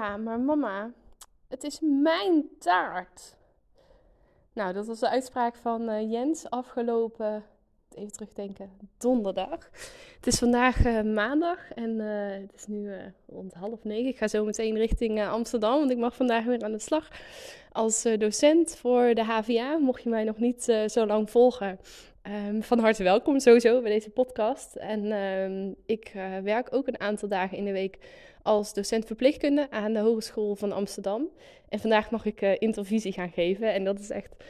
Ja, maar mama, het is mijn taart. Nou, dat was de uitspraak van uh, Jens afgelopen, even terugdenken, donderdag. Het is vandaag uh, maandag en uh, het is nu rond half negen. Ik ga zo meteen richting Amsterdam, want ik mag vandaag weer aan de slag als docent voor de HVA. Mocht je mij nog niet zo lang volgen, um, van harte welkom sowieso bij deze podcast. En um, ik werk ook een aantal dagen in de week als docent verpleegkunde aan de Hogeschool van Amsterdam. En vandaag mag ik uh, intervisie gaan geven. En dat is echt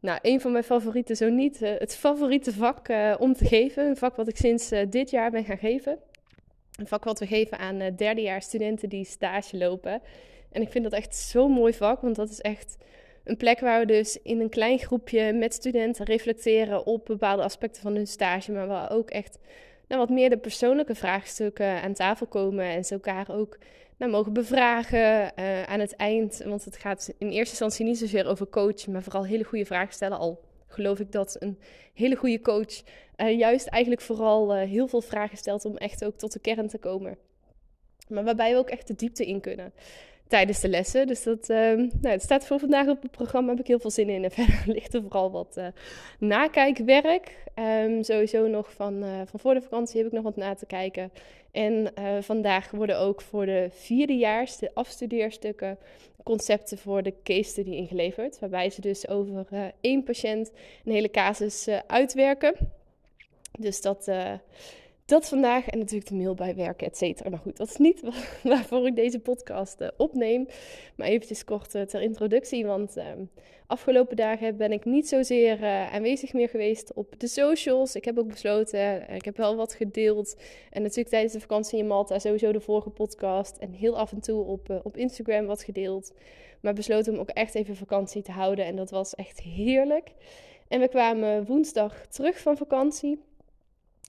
nou, een van mijn favorieten, zo niet uh, het favoriete vak om te geven. Een vak wat ik sinds dit jaar ben gaan geven. Een vak wat we geven aan derdejaars studenten die stage lopen. En ik vind dat echt zo'n mooi vak, want dat is echt een plek waar we dus in een klein groepje met studenten reflecteren op bepaalde aspecten van hun stage, maar waar ook echt nou, wat meer de persoonlijke vraagstukken aan tafel komen en ze elkaar ook nou, mogen bevragen uh, aan het eind. Want het gaat in eerste instantie niet zozeer over coachen, maar vooral hele goede vragen stellen. Al geloof ik dat een hele goede coach uh, juist eigenlijk vooral uh, heel veel vragen stelt om echt ook tot de kern te komen. Maar waarbij we ook echt de diepte in kunnen tijdens de lessen. Dus dat uh, nou, het staat voor vandaag op het programma. Heb ik heel veel zin in. En verder ligt er vooral wat uh, nakijkwerk. Um, sowieso nog van, uh, van voor de vakantie heb ik nog wat na te kijken. En eh, vandaag worden ook voor de vierdejaars de afstudeerstukken concepten voor de case study ingeleverd. Waarbij ze dus over één patiënt een hele casus uitwerken. Dus dat dat vandaag en natuurlijk de mail bijwerken, et cetera. Nou goed, dat is niet waarvoor ik deze podcast uh, opneem. Maar eventjes kort uh, ter introductie, want uh, afgelopen dagen ben ik niet zozeer uh, aanwezig meer geweest op de socials. Ik heb ook besloten, ik heb wel wat gedeeld. En natuurlijk tijdens de vakantie in Malta sowieso de vorige podcast. En heel af en toe op, op Instagram wat gedeeld. Maar besloten om ook echt even vakantie te houden. En dat was echt heerlijk. En we kwamen woensdag terug van vakantie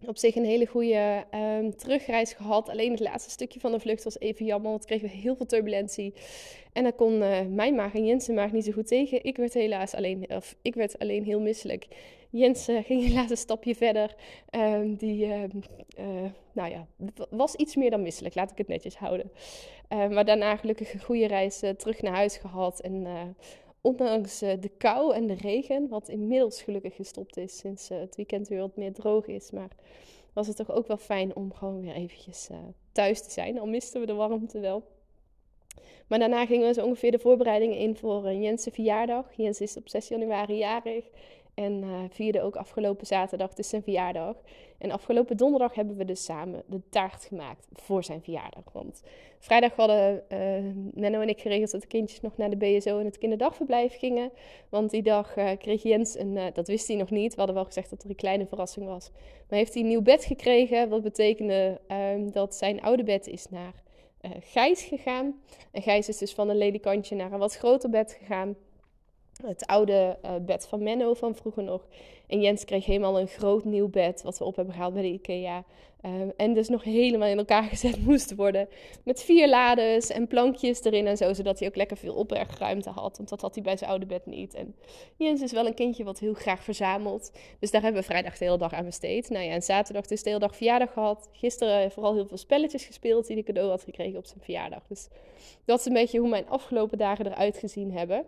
op zich een hele goede um, terugreis gehad. Alleen het laatste stukje van de vlucht was even jammer, want kregen we heel veel turbulentie. En daar kon uh, mijn maag en Jensen maag niet zo goed tegen. Ik werd helaas alleen, of ik werd alleen heel misselijk. Jens ging helaas een stapje verder. Um, die, uh, nou ja, was iets meer dan misselijk, laat ik het netjes houden. maar daarna gelukkig een goede reis terug naar huis gehad. En ondanks uh, de kou en de regen, wat inmiddels gelukkig gestopt is sinds uh, het weekend weer wat meer droog is. Maar was het toch ook wel fijn om gewoon weer eventjes uh, thuis te zijn. Al misten we de warmte wel. Maar daarna gingen we zo ongeveer de voorbereidingen in voor Jens' verjaardag. Jens is op 6 januari jarig. En uh, vierde ook afgelopen zaterdag dus zijn verjaardag. En afgelopen donderdag hebben we dus samen de taart gemaakt voor zijn verjaardag. Want vrijdag hadden uh, en ik geregeld dat de kindjes nog naar de BSO en het kinderdagverblijf gingen. Want die dag uh, kreeg Jens een, dat wist hij nog niet. We hadden wel gezegd dat er een kleine verrassing was. Maar heeft hij een nieuw bed gekregen. Wat betekende ehm, dat zijn oude bed is naar Gijs gegaan. En Gijs is dus van een ledikantje naar een wat groter bed gegaan het oude uh, bed van Menno van vroeger nog. En Jens kreeg helemaal een groot nieuw bed, wat we op hebben gehaald bij de IKEA. Um, en dus nog helemaal in elkaar gezet moest worden. Met vier lades en plankjes erin en zo, zodat hij ook lekker veel opbergruimte had. Want dat had hij bij zijn oude bed niet. En Jens is wel een kindje wat heel graag verzamelt. Dus daar hebben we vrijdag de hele dag aan besteed. Nou ja, en zaterdag dus de hele dag verjaardag gehad. Gisteren vooral heel veel spelletjes gespeeld die hij cadeau had gekregen op zijn verjaardag. Dus dat is een beetje hoe mijn afgelopen dagen eruit gezien hebben.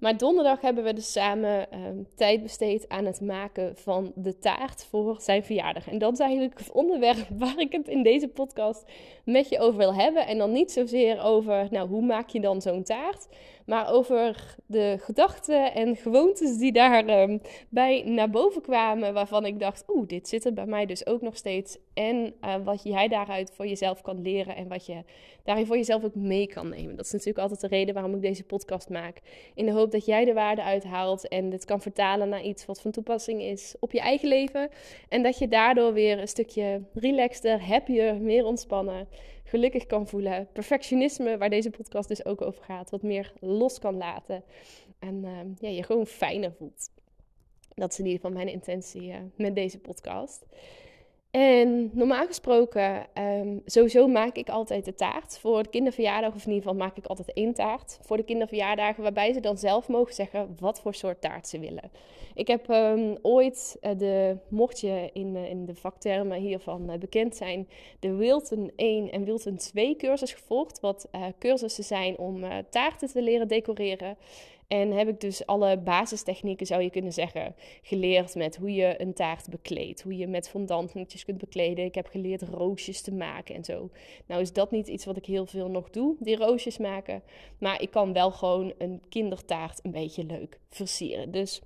Maar donderdag hebben we dus samen ehm, tijd besteed aan het maken van de taart voor zijn verjaardag. En dat is eigenlijk het onderwerp waar ik het in deze podcast met je over wil hebben. En dan niet zozeer over, nou, hoe maak je dan zo'n taart? Maar over de gedachten en gewoontes die daarbij ehm, bij naar boven kwamen. Waarvan ik dacht, oeh, dit zit er bij mij dus ook nog steeds. En uh, wat jij daaruit voor jezelf kan leren en wat je daarin voor jezelf ook mee kan nemen. Dat is natuurlijk altijd de reden waarom ik deze podcast maak. In de hoop dat jij de waarde uithaalt en dit kan vertalen naar iets wat van toepassing is op je eigen leven. En dat je daardoor weer een stukje relaxter, happier, meer ontspannen gelukkig kan voelen. Perfectionisme, waar deze podcast dus ook over gaat, wat meer los kan laten. En uh, ja, je gewoon fijner voelt. Dat is in ieder geval mijn intentie uh, met deze podcast. En normaal gesproken, um, sowieso maak ik altijd de taart. Voor de kinderverjaardag, of in ieder geval maak ik altijd één taart. Voor de kinderverjaardagen, waarbij ze dan zelf mogen zeggen wat voor soort taart ze willen. Ik heb um, ooit uh, de, mocht je in, uh, in de vaktermen hiervan uh, bekend zijn, de Wilton 1 en Wilton 2 cursus gevolgd. Wat cursussen zijn om taarten te leren decoreren. En heb ik dus alle basistechnieken, zou je kunnen zeggen, geleerd met hoe je een taart bekleedt. Hoe je met fondantjes kunt bekleden. Ik heb geleerd roosjes te maken en zo. Nou is dat niet iets wat ik heel veel nog doe, die roosjes maken. Maar ik kan wel gewoon een kindertaart een beetje leuk versieren. Dus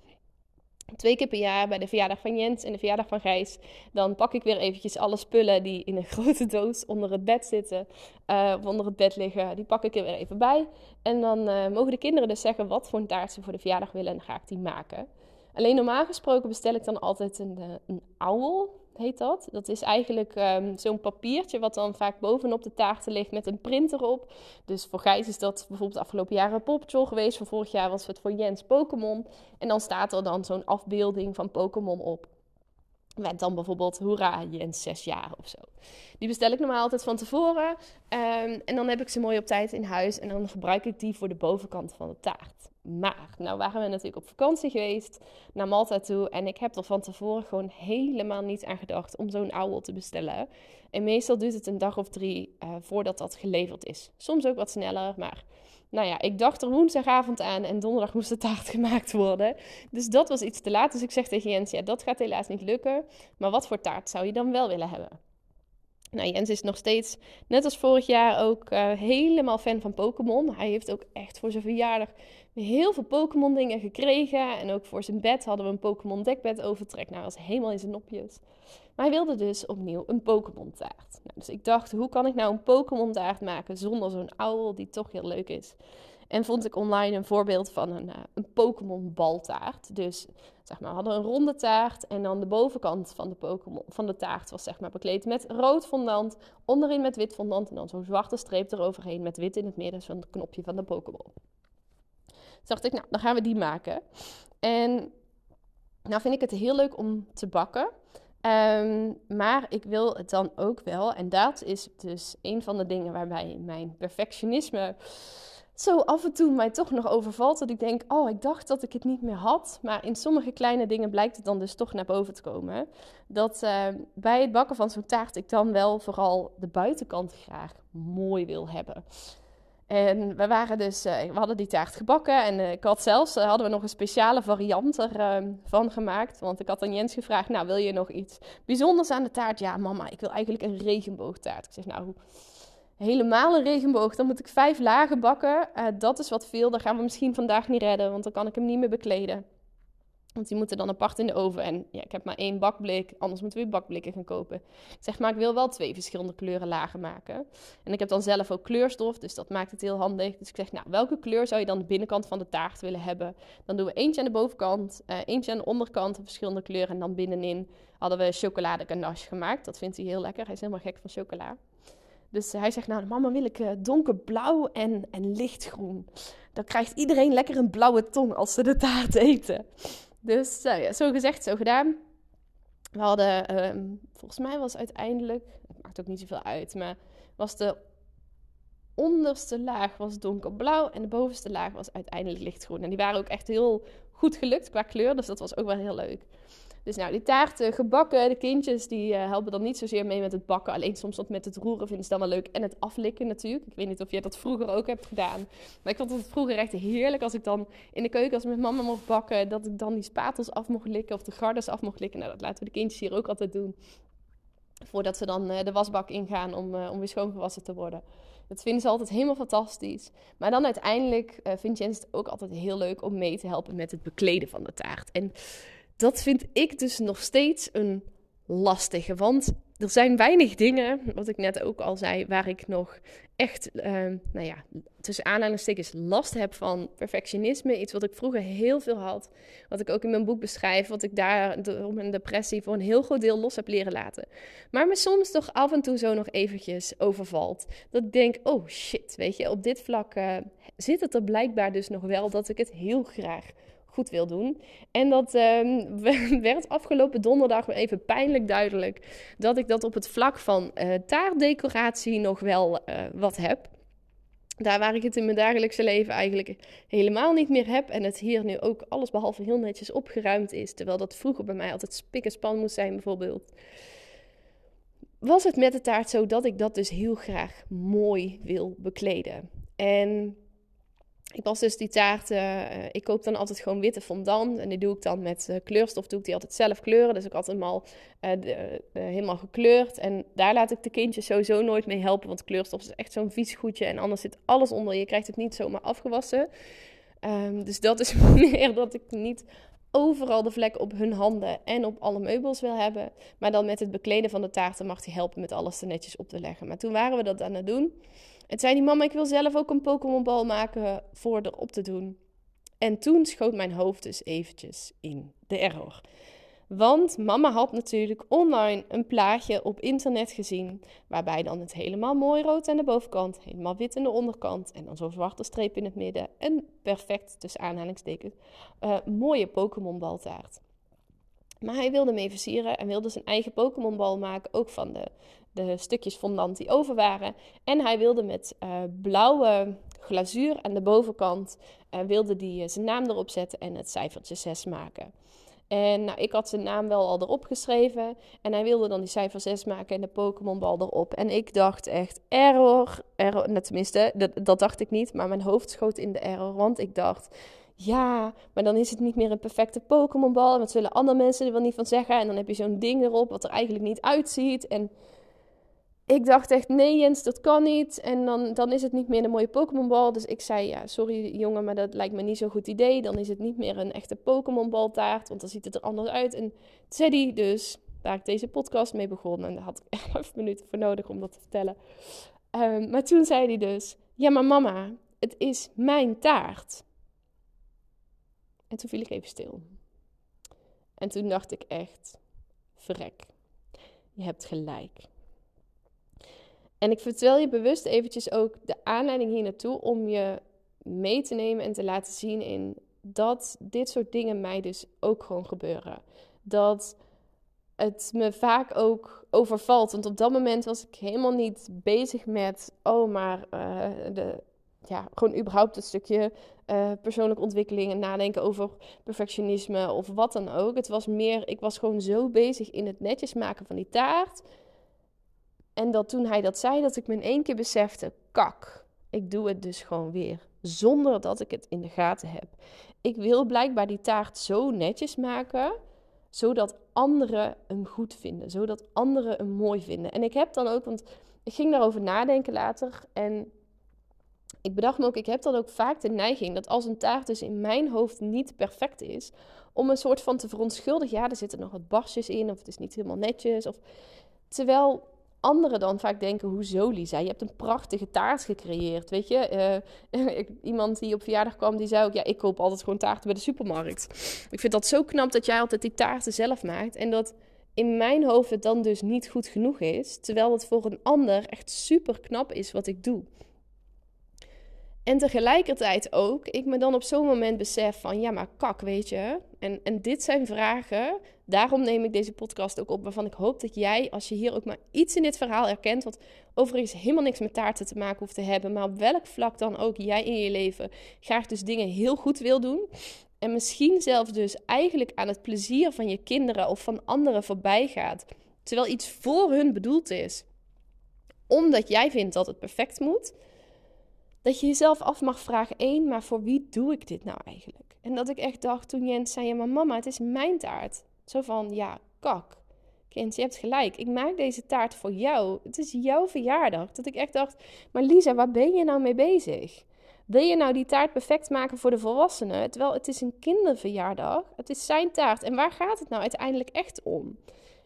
twee keer per jaar bij de verjaardag van Jens en de verjaardag van Gijs. Dan pak ik weer eventjes alle spullen die in een grote doos onder het bed zitten. Uh, of onder het bed liggen. Die pak ik er weer even bij. En dan uh, mogen de kinderen dus zeggen wat voor een taart ze voor de verjaardag willen. En dan ga ik die maken. Alleen normaal gesproken bestel ik dan altijd een, uh, een owl heet dat. Dat is eigenlijk um, zo'n papiertje wat dan vaak bovenop de taarten ligt met een printer op. Dus voor Gijs is dat bijvoorbeeld afgelopen jaren Popjol geweest. Voor vorig jaar was het voor Jens Pokémon. En dan staat er dan zo'n afbeelding van Pokémon op. Met dan bijvoorbeeld Hoera, Jens zes jaar of zo. Die bestel ik normaal altijd van tevoren. Um, en dan heb ik ze mooi op tijd in huis. En dan gebruik ik die voor de bovenkant van de taart. Maar, nou waren we natuurlijk op vakantie geweest naar Malta toe. En ik heb er van tevoren gewoon helemaal niet aan gedacht om zo'n owl te bestellen. En meestal duurt het een dag of drie uh, voordat dat geleverd is. Soms ook wat sneller, maar nou ja, ik dacht er woensdagavond aan en donderdag moest de taart gemaakt worden. Dus dat was iets te laat. Dus ik zeg tegen Jens, ja, dat gaat helaas niet lukken. Maar wat voor taart zou je dan wel willen hebben? Nou, Jens is nog steeds, net als vorig jaar, ook uh, helemaal fan van Pokémon. Hij heeft ook echt voor zijn verjaardag heel veel Pokémon dingen gekregen. En ook voor zijn bed hadden we een Pokémon dekbed overtrek. Nou, dat was helemaal in zijn nopjes. Maar hij wilde dus opnieuw een Pokémon taart. Nou, dus ik dacht, hoe kan ik nou een Pokémon taart maken zonder zo'n ouwel die toch heel leuk is? En vond ik online een voorbeeld van een, uh, een Pokémon baltaart. Dus zeg maar, we hadden een ronde taart en dan de bovenkant van de, Pokémon, van de taart was zeg maar bekleed met rood fondant, onderin met wit fondant en dan zo'n zwarte streep eroverheen met wit in het midden, zo'n knopje van de Pokémon. Dus dacht ik, nou, dan gaan we die maken. En nou vind ik het heel leuk om te bakken. Um, maar ik wil het dan ook wel, en dat is dus een van de dingen waarbij mijn perfectionisme zo af en toe mij toch nog overvalt. Dat ik denk, oh, ik dacht dat ik het niet meer had. Maar in sommige kleine dingen blijkt het dan dus toch naar boven te komen. Dat uh, bij het bakken van zo'n taart ik dan wel vooral de buitenkant graag mooi wil hebben. En we waren dus, uh, we hadden die taart gebakken en uh, ik had zelfs, uh, hadden we nog een speciale variant ervan ehm, gemaakt. Want ik had aan Jens gevraagd, nou wil je nog iets bijzonders aan de taart? Ja mama, ik wil eigenlijk een regenboogtaart. Ik zeg nou, helemaal een regenboog, dan moet ik vijf lagen bakken. dat is wat veel, dat gaan we misschien vandaag niet redden, want dan kan ik hem niet meer bekleden. Want die moeten dan apart in de oven. En ja, ik heb maar één bakblik. Anders moeten we bakblikken gaan kopen. Ik zeg maar, ik wil wel twee verschillende kleuren lagen maken. En ik heb dan zelf ook kleurstof. Dus dat maakt het heel handig. Dus ik zeg, nou, welke kleur zou je dan de binnenkant van de taart willen hebben? Dan doen we eentje aan de bovenkant. Uh, eentje aan de onderkant. Verschillende kleuren. En dan binnenin hadden we chocolade gemaakt. Dat vindt hij heel lekker. Hij is helemaal gek van chocola. Dus hij zegt, nou, mama wil ik uh, donkerblauw en, en lichtgroen. Dan krijgt iedereen lekker een blauwe tong als ze de taart eten. Dus ja, zo gezegd, zo gedaan. We hadden, um, volgens mij was uiteindelijk, het maakt ook niet zoveel uit, maar was de onderste laag was donkerblauw en de bovenste laag was uiteindelijk lichtgroen. En die waren ook echt heel goed gelukt qua kleur, dus dat was ook wel heel leuk. Dus nou, die taarten gebakken. De kindjes die uh, helpen dan niet zozeer mee met het bakken. Alleen soms wat met het roeren vinden ze dan wel leuk. En het aflikken natuurlijk. Ik weet niet of jij dat vroeger ook hebt gedaan. Maar ik vond het vroeger echt heerlijk als ik dan in de keuken als met mama mocht bakken. Dat ik dan die spatels af mocht likken of de gardes af mocht likken. Nou, dat laten we de kindjes hier ook altijd doen. Voordat ze dan uh, de wasbak ingaan om, uh, om weer schoongewassen te worden. Dat vinden ze altijd helemaal fantastisch. Maar dan uiteindelijk uh, vindt Jens het ook altijd heel leuk om mee te helpen met het bekleden van de taart. En dat vind ik dus nog steeds een lastige. Want er zijn weinig dingen, wat ik net ook al zei, waar ik nog echt, uh, nou ja, tussen aanhalingstekens last heb van perfectionisme. Iets wat ik vroeger heel veel had. Wat ik ook in mijn boek beschrijf. Wat ik daar door mijn depressie voor een heel groot deel los heb leren laten. Maar me soms toch af en toe zo nog eventjes overvalt. Dat ik denk, oh shit, weet je, op dit vlak uh, zit het er blijkbaar dus nog wel dat ik het heel graag goed wil doen. En dat um, werd afgelopen donderdag even pijnlijk duidelijk dat ik dat op het vlak van uh, taartdecoratie nog wel uh, wat heb. Daar waar ik het in mijn dagelijkse leven eigenlijk helemaal niet meer heb. En het hier nu ook alles behalve heel netjes opgeruimd is. Terwijl dat vroeger bij mij altijd spik span moest zijn bijvoorbeeld. Was het met de taart zo dat ik dat dus heel graag mooi wil bekleden. En ik was dus die taart, uh, ik koop dan altijd gewoon witte fondant. En die doe ik dan met uh, kleurstof, doe ik die altijd zelf kleuren. Dus ik had hem al de, helemaal gekleurd. En daar laat ik de kindjes sowieso nooit mee helpen. Want kleurstof is echt zo'n vies goedje. En anders zit alles onder. Je krijgt het niet zomaar afgewassen. Um, dus dat is meer dat ik niet overal de vlek op hun handen en op alle meubels wil hebben. Maar dan met het bekleden van de taarten mag hij helpen met alles er netjes op te leggen. Maar toen waren we dat aan het doen. En zei die mama, ik wil zelf ook een Pokémon-bal maken voor erop te doen. En toen schoot mijn hoofd dus eventjes in de error. Want mama had natuurlijk online een plaatje op internet gezien. Waarbij dan het helemaal mooi rood aan de bovenkant, helemaal wit aan de onderkant. En dan zo'n zwarte streep in het midden. Een perfect, tussen aanhalingstekens, uh, mooie Pokémon baltaart. Maar hij wilde mee versieren en wilde zijn eigen Pokémon bal maken. Ook van de de stukjes fondant die over waren. En hij wilde met uh, blauwe glazuur aan de bovenkant uh, wilde die, uh, zijn naam erop zetten en het cijfertje 6 maken. En nou, ik had zijn naam wel al erop geschreven. En hij wilde dan die cijfer 6 maken en de Pokémon-bal erop. En ik dacht echt, error. error nou, tenminste, dat dacht ik niet. Maar mijn hoofd schoot in de error. Want ik dacht, ja, maar dan is het niet meer een perfecte Pokémon-bal. En wat zullen andere mensen er wel niet van zeggen? En dan heb je zo'n ding erop wat er eigenlijk niet uitziet. En ik dacht echt, nee Jens, dat kan niet. En dan, dan is het niet meer een mooie Pokémonbal. Dus ik zei, ja, sorry jongen, maar dat lijkt me niet zo'n goed idee. Dan is het niet meer een echte Pokémonbaltaart, want dan ziet het er anders uit. En Teddy dus, waar ik deze podcast mee begon, en daar had ik echt vijf minuten voor nodig om dat te vertellen. Um, maar toen zei hij dus, ja maar mama, het is mijn taart. En toen viel ik even stil. En toen dacht ik echt, verrek, je hebt gelijk. En ik vertel je bewust eventjes ook de aanleiding hier naartoe om je mee te nemen en te laten zien in dat dit soort dingen mij dus ook gewoon gebeuren. Dat het me vaak ook overvalt. Want op dat moment was ik helemaal niet bezig met, oh, maar uh, de, ja, gewoon überhaupt het stukje uh, persoonlijke ontwikkeling en nadenken over perfectionisme of wat dan ook. Het was meer, ik was gewoon zo bezig in het netjes maken van die taart en dat toen hij dat zei, dat ik me in één keer besefte: kak, ik doe het dus gewoon weer. Zonder dat ik het in de gaten heb. Ik wil blijkbaar die taart zo netjes maken, zodat anderen hem goed vinden. Zodat anderen hem mooi vinden. En ik heb dan ook, want ik ging daarover nadenken later. En ik bedacht me ook, ik heb dan ook vaak de neiging dat als een taart dus in mijn hoofd niet perfect is, om een soort van te verontschuldigen. Ja, er zitten nog wat barstjes in, of het is niet helemaal netjes. Of... Terwijl anderen dan vaak denken, hoezo Lisa? Je hebt een prachtige taart gecreëerd, weet je? Uh, iemand die op verjaardag kwam, die zei ook, ja, ik koop altijd gewoon taarten bij de supermarkt. Ik vind dat zo knap dat jij altijd die taarten zelf maakt. En dat in mijn hoofd het dan dus niet goed genoeg is, terwijl het voor een ander echt super knap is wat ik doe. En tegelijkertijd ook, ik me dan op zo'n moment besef van, ja, maar kak, weet je. En, en dit zijn vragen, daarom neem ik deze podcast ook op, waarvan ik hoop dat jij, als je hier ook maar iets in dit verhaal herkent, wat overigens helemaal niks met taarten te maken hoeft te hebben, maar op welk vlak dan ook jij in je leven graag dus dingen heel goed wil doen, En misschien zelfs dus eigenlijk aan het plezier van je kinderen of van anderen voorbij gaat. Terwijl iets voor hun bedoeld is. Omdat jij vindt dat het perfect moet. Dat je jezelf af mag vragen, één, maar voor wie doe ik dit nou eigenlijk? En dat ik echt dacht toen Jens zei, ja maar mama, het is mijn taart. Zo van, ja, kak. Kind, je hebt gelijk. Ik maak deze taart voor jou. Het is jouw verjaardag. Dat ik echt dacht, maar Lisa, waar ben je nou mee bezig? Wil je nou die taart perfect maken voor de volwassenen? Terwijl het is een kinderverjaardag. Het is zijn taart. En waar gaat het nou uiteindelijk echt om?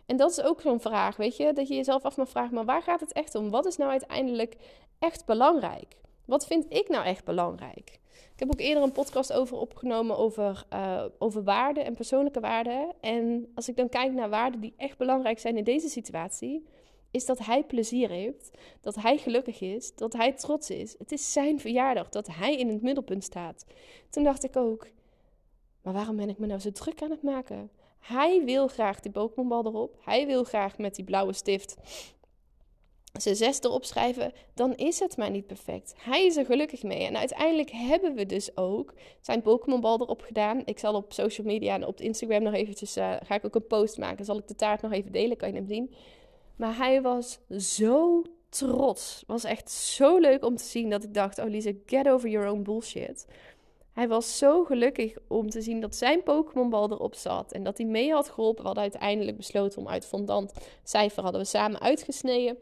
En dat is ook zo'n vraag, weet je? Dat je jezelf af mag vragen, maar waar gaat het echt om? Wat is nou uiteindelijk echt belangrijk? Wat vind ik nou echt belangrijk? Ik heb ook eerder een podcast over opgenomen over, uh, over waarden en persoonlijke waarden. En als ik dan kijk naar waarden die echt belangrijk zijn in deze situatie, is dat hij plezier heeft, dat hij gelukkig is, dat hij trots is. Het is zijn verjaardag, dat hij in het middelpunt staat. Toen dacht ik ook, maar waarom ben ik me nou zo druk aan het maken? Hij wil graag die Pokémonbal erop. Hij wil graag met die blauwe stift zijn zes erop schrijven, dan is het maar niet perfect. Hij is er gelukkig mee. En uiteindelijk hebben we dus ook zijn Pokémonbal erop gedaan. Ik zal op social media en op Instagram nog eventjes, uh, ga ik ook een post maken. Zal ik de taart nog even delen, kan je hem zien. Maar hij was zo trots. Was echt zo leuk om te zien dat ik dacht, oh Lisa, get over your own bullshit. Hij was zo gelukkig om te zien dat zijn Pokémonbal erop zat. En dat hij mee had geholpen. We hadden uiteindelijk besloten om uit fondant cijfer hadden we samen uitgesneden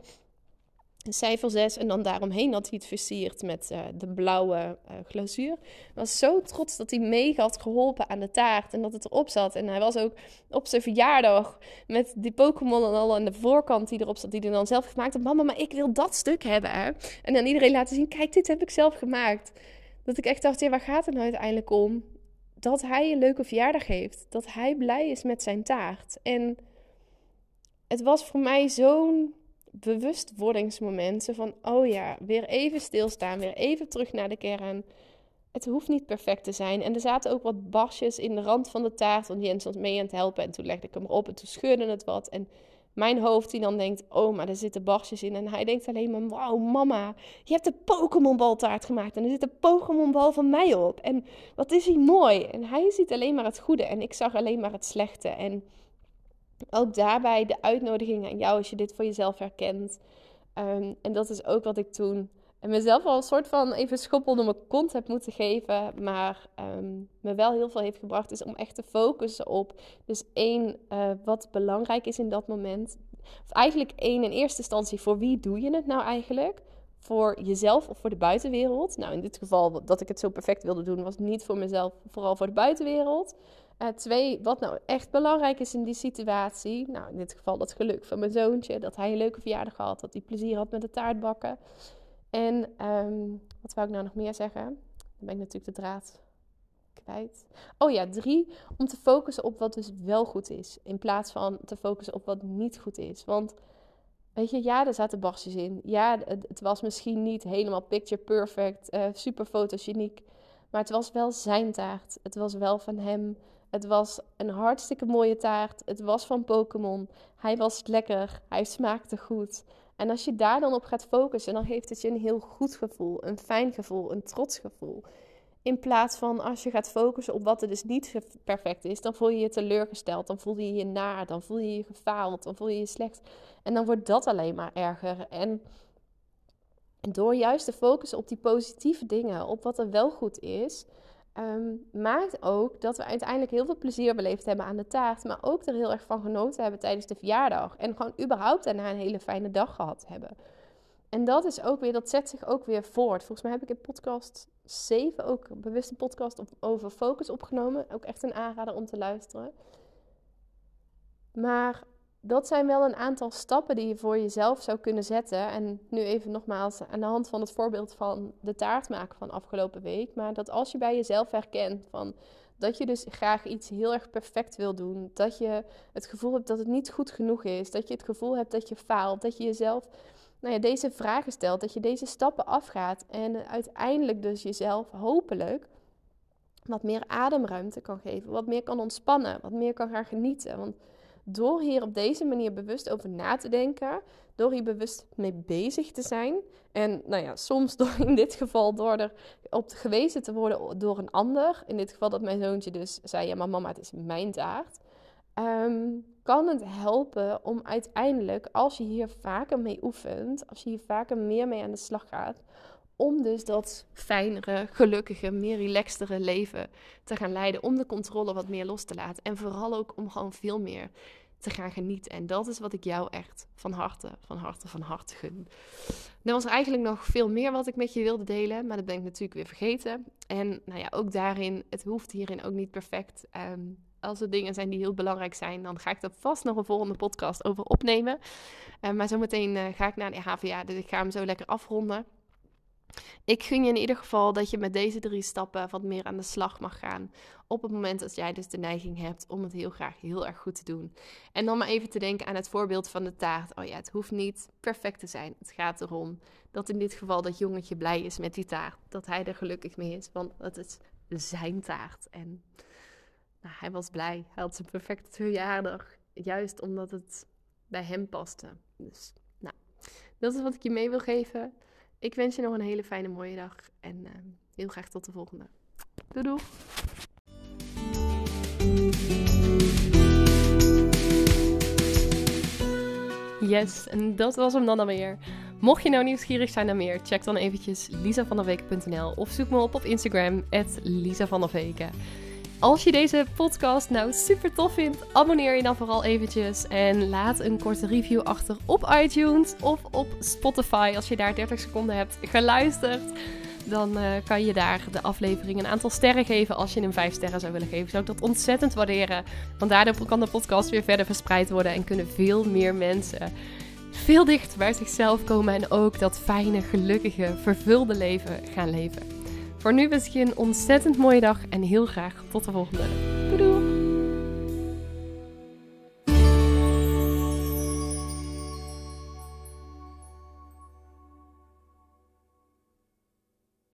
cijfer 6 en dan daaromheen had hij het versierd met uh, de blauwe uh, glazuur. Was zo trots dat hij mee had geholpen aan de taart en dat het erop zat. En hij was ook op zijn verjaardag met die Pokémon en al aan de voorkant die erop zat, die hij dan zelf gemaakt had. Mama, maar ik wil dat stuk hebben. En dan iedereen laten zien, kijk, dit heb ik zelf gemaakt. Dat ik echt dacht, ja, waar gaat het nou uiteindelijk om? Dat hij een leuke verjaardag heeft. Dat hij blij is met zijn taart. En het was voor mij zo'n bewustwordingsmomenten van, oh ja, weer even stilstaan, weer even terug naar de kern. Het hoeft niet perfect te zijn. En er zaten ook wat barsjes in de rand van de taart, want Jens was mee aan het helpen. En toen legde ik hem erop en toen scheurde het wat. En mijn hoofd die dan denkt, oh, maar er zitten barsjes in. En hij denkt alleen maar, wauw, mama, je hebt de Pokémon taart gemaakt. En er zit een Pokémon bal van mij op. En wat is hij mooi. En hij ziet alleen maar het goede en ik zag alleen maar het slechte. En ook daarbij de uitnodiging aan jou als je dit voor jezelf herkent. Ehm, en dat is ook wat ik toen en mezelf al een soort van even schoppel door mijn kont heb moeten geven. Maar ehm, me wel heel veel heeft gebracht, is om echt te focussen op. Dus één, uh, wat belangrijk is in dat moment. Of eigenlijk één, in eerste instantie, voor wie doe je het nou eigenlijk? Voor jezelf of voor de buitenwereld? Nou, in dit geval, dat ik het zo perfect wilde doen, was niet voor mezelf, vooral voor de buitenwereld. Uh, twee, wat nou echt belangrijk is in die situatie. Nou, in dit geval dat geluk van mijn zoontje. Dat hij een leuke verjaardag had. Dat hij plezier had met de taartbakken. En um, wat wou ik nou nog meer zeggen? Dan ben ik natuurlijk de draad kwijt. Oh ja, drie. Om te focussen op wat dus wel goed is. In plaats van te focussen op wat niet goed is. Want weet je, ja, er zaten barstjes in. Ja, het, het was misschien niet helemaal picture perfect. Uh, super fotogeniek. Maar het was wel zijn taart. Het was wel van hem. Het was een hartstikke mooie taart. Het was van Pokémon. Hij was lekker. Hij smaakte goed. En als je daar dan op gaat focussen, dan geeft het je een heel goed gevoel, een fijn gevoel, een trots gevoel. In plaats van als je gaat focussen op wat er dus niet perfect is, dan voel je je teleurgesteld, dan voel je je naar, dan voel je je gefaald, dan voel je je slecht. En dan wordt dat alleen maar erger. En door juist te focussen op die positieve dingen, op wat er wel goed is, um, maakt ook dat we uiteindelijk heel veel plezier beleefd hebben aan de taart. Maar ook er heel erg van genoten hebben tijdens de verjaardag. En gewoon überhaupt daarna een hele fijne dag gehad hebben. En dat is ook weer, dat zet zich ook weer voort. Volgens mij heb ik in podcast 7 ook een podcast over focus opgenomen. Ook echt een aanrader om te luisteren. Maar dat zijn wel een aantal stappen die je voor jezelf zou kunnen zetten. En nu even nogmaals aan de hand van het voorbeeld van de taart maken van afgelopen week. Maar dat als je bij jezelf herkent van dat je dus graag iets heel erg perfect wil doen. Dat je het gevoel hebt dat het niet goed genoeg is. Dat je het gevoel hebt dat je faalt. Dat je jezelf nou ja, deze vragen stelt. Dat je deze stappen afgaat. En uiteindelijk dus jezelf hopelijk wat meer ademruimte kan geven. Wat meer kan ontspannen. Wat meer kan gaan genieten. Want door hier op deze manier bewust over na te denken, door hier bewust mee bezig te zijn. En nou ja, soms door in dit geval door er op gewezen te worden door een ander. In dit geval dat mijn zoontje dus zei: Ja, maar mama, het is mijn taart. Ehm, kan het helpen om uiteindelijk, als je hier vaker mee oefent, als je hier vaker meer mee aan de slag gaat, om dus dat fijnere, gelukkige, meer relaxtere leven te gaan leiden. Om de controle wat meer los te laten. En vooral ook om gewoon veel meer te gaan genieten. En dat is wat ik jou echt van harte, van harte, van harte gun. Er was er eigenlijk nog veel meer wat ik met je wilde delen, maar dat ben ik natuurlijk weer vergeten. En nou ja, ook daarin, het hoeft hierin ook niet perfect. Ehm, als er dingen zijn die heel belangrijk zijn, dan ga ik daar vast nog een volgende podcast over opnemen. Uh, maar zometeen uh, ga ik naar de HVA, dus ik ga hem zo lekker afronden. Ik gun je in ieder geval dat je met deze drie stappen wat meer aan de slag mag gaan. Op het moment dat jij dus de neiging hebt om het heel graag heel erg goed te doen. En dan maar even te denken aan het voorbeeld van de taart. Oh ja, het hoeft niet perfect te zijn. Het gaat erom dat in dit geval dat jongetje blij is met die taart. Dat hij er gelukkig mee is, want het is zijn taart. En nou, hij was blij. Hij had zijn perfecte verjaardag. Juist omdat het bij hem paste. Dus nou, dat is wat ik je mee wil geven. Ik wens je nog een hele fijne mooie dag en uh, heel graag tot de volgende. Doei! Yes, en dat was hem dan alweer. Mocht je nou nieuwsgierig zijn naar meer, check dan eventjes lisavanderweken.nl of zoek me op op Instagram, Veken. Als je deze podcast nou super tof vindt, abonneer je dan vooral eventjes en laat een korte review achter op iTunes of op Spotify. Als je daar 30 seconden hebt geluisterd, dan uh, kan je daar de aflevering een aantal sterren geven. Als je hem 5 sterren zou willen geven, zou ik dat ontzettend waarderen. Want daardoor kan de podcast weer verder verspreid worden en kunnen veel meer mensen veel dichter bij zichzelf komen en ook dat fijne, gelukkige, vervulde leven gaan leven. Voor nu wens ik je een ontzettend mooie dag en heel graag tot de volgende. Doei doei!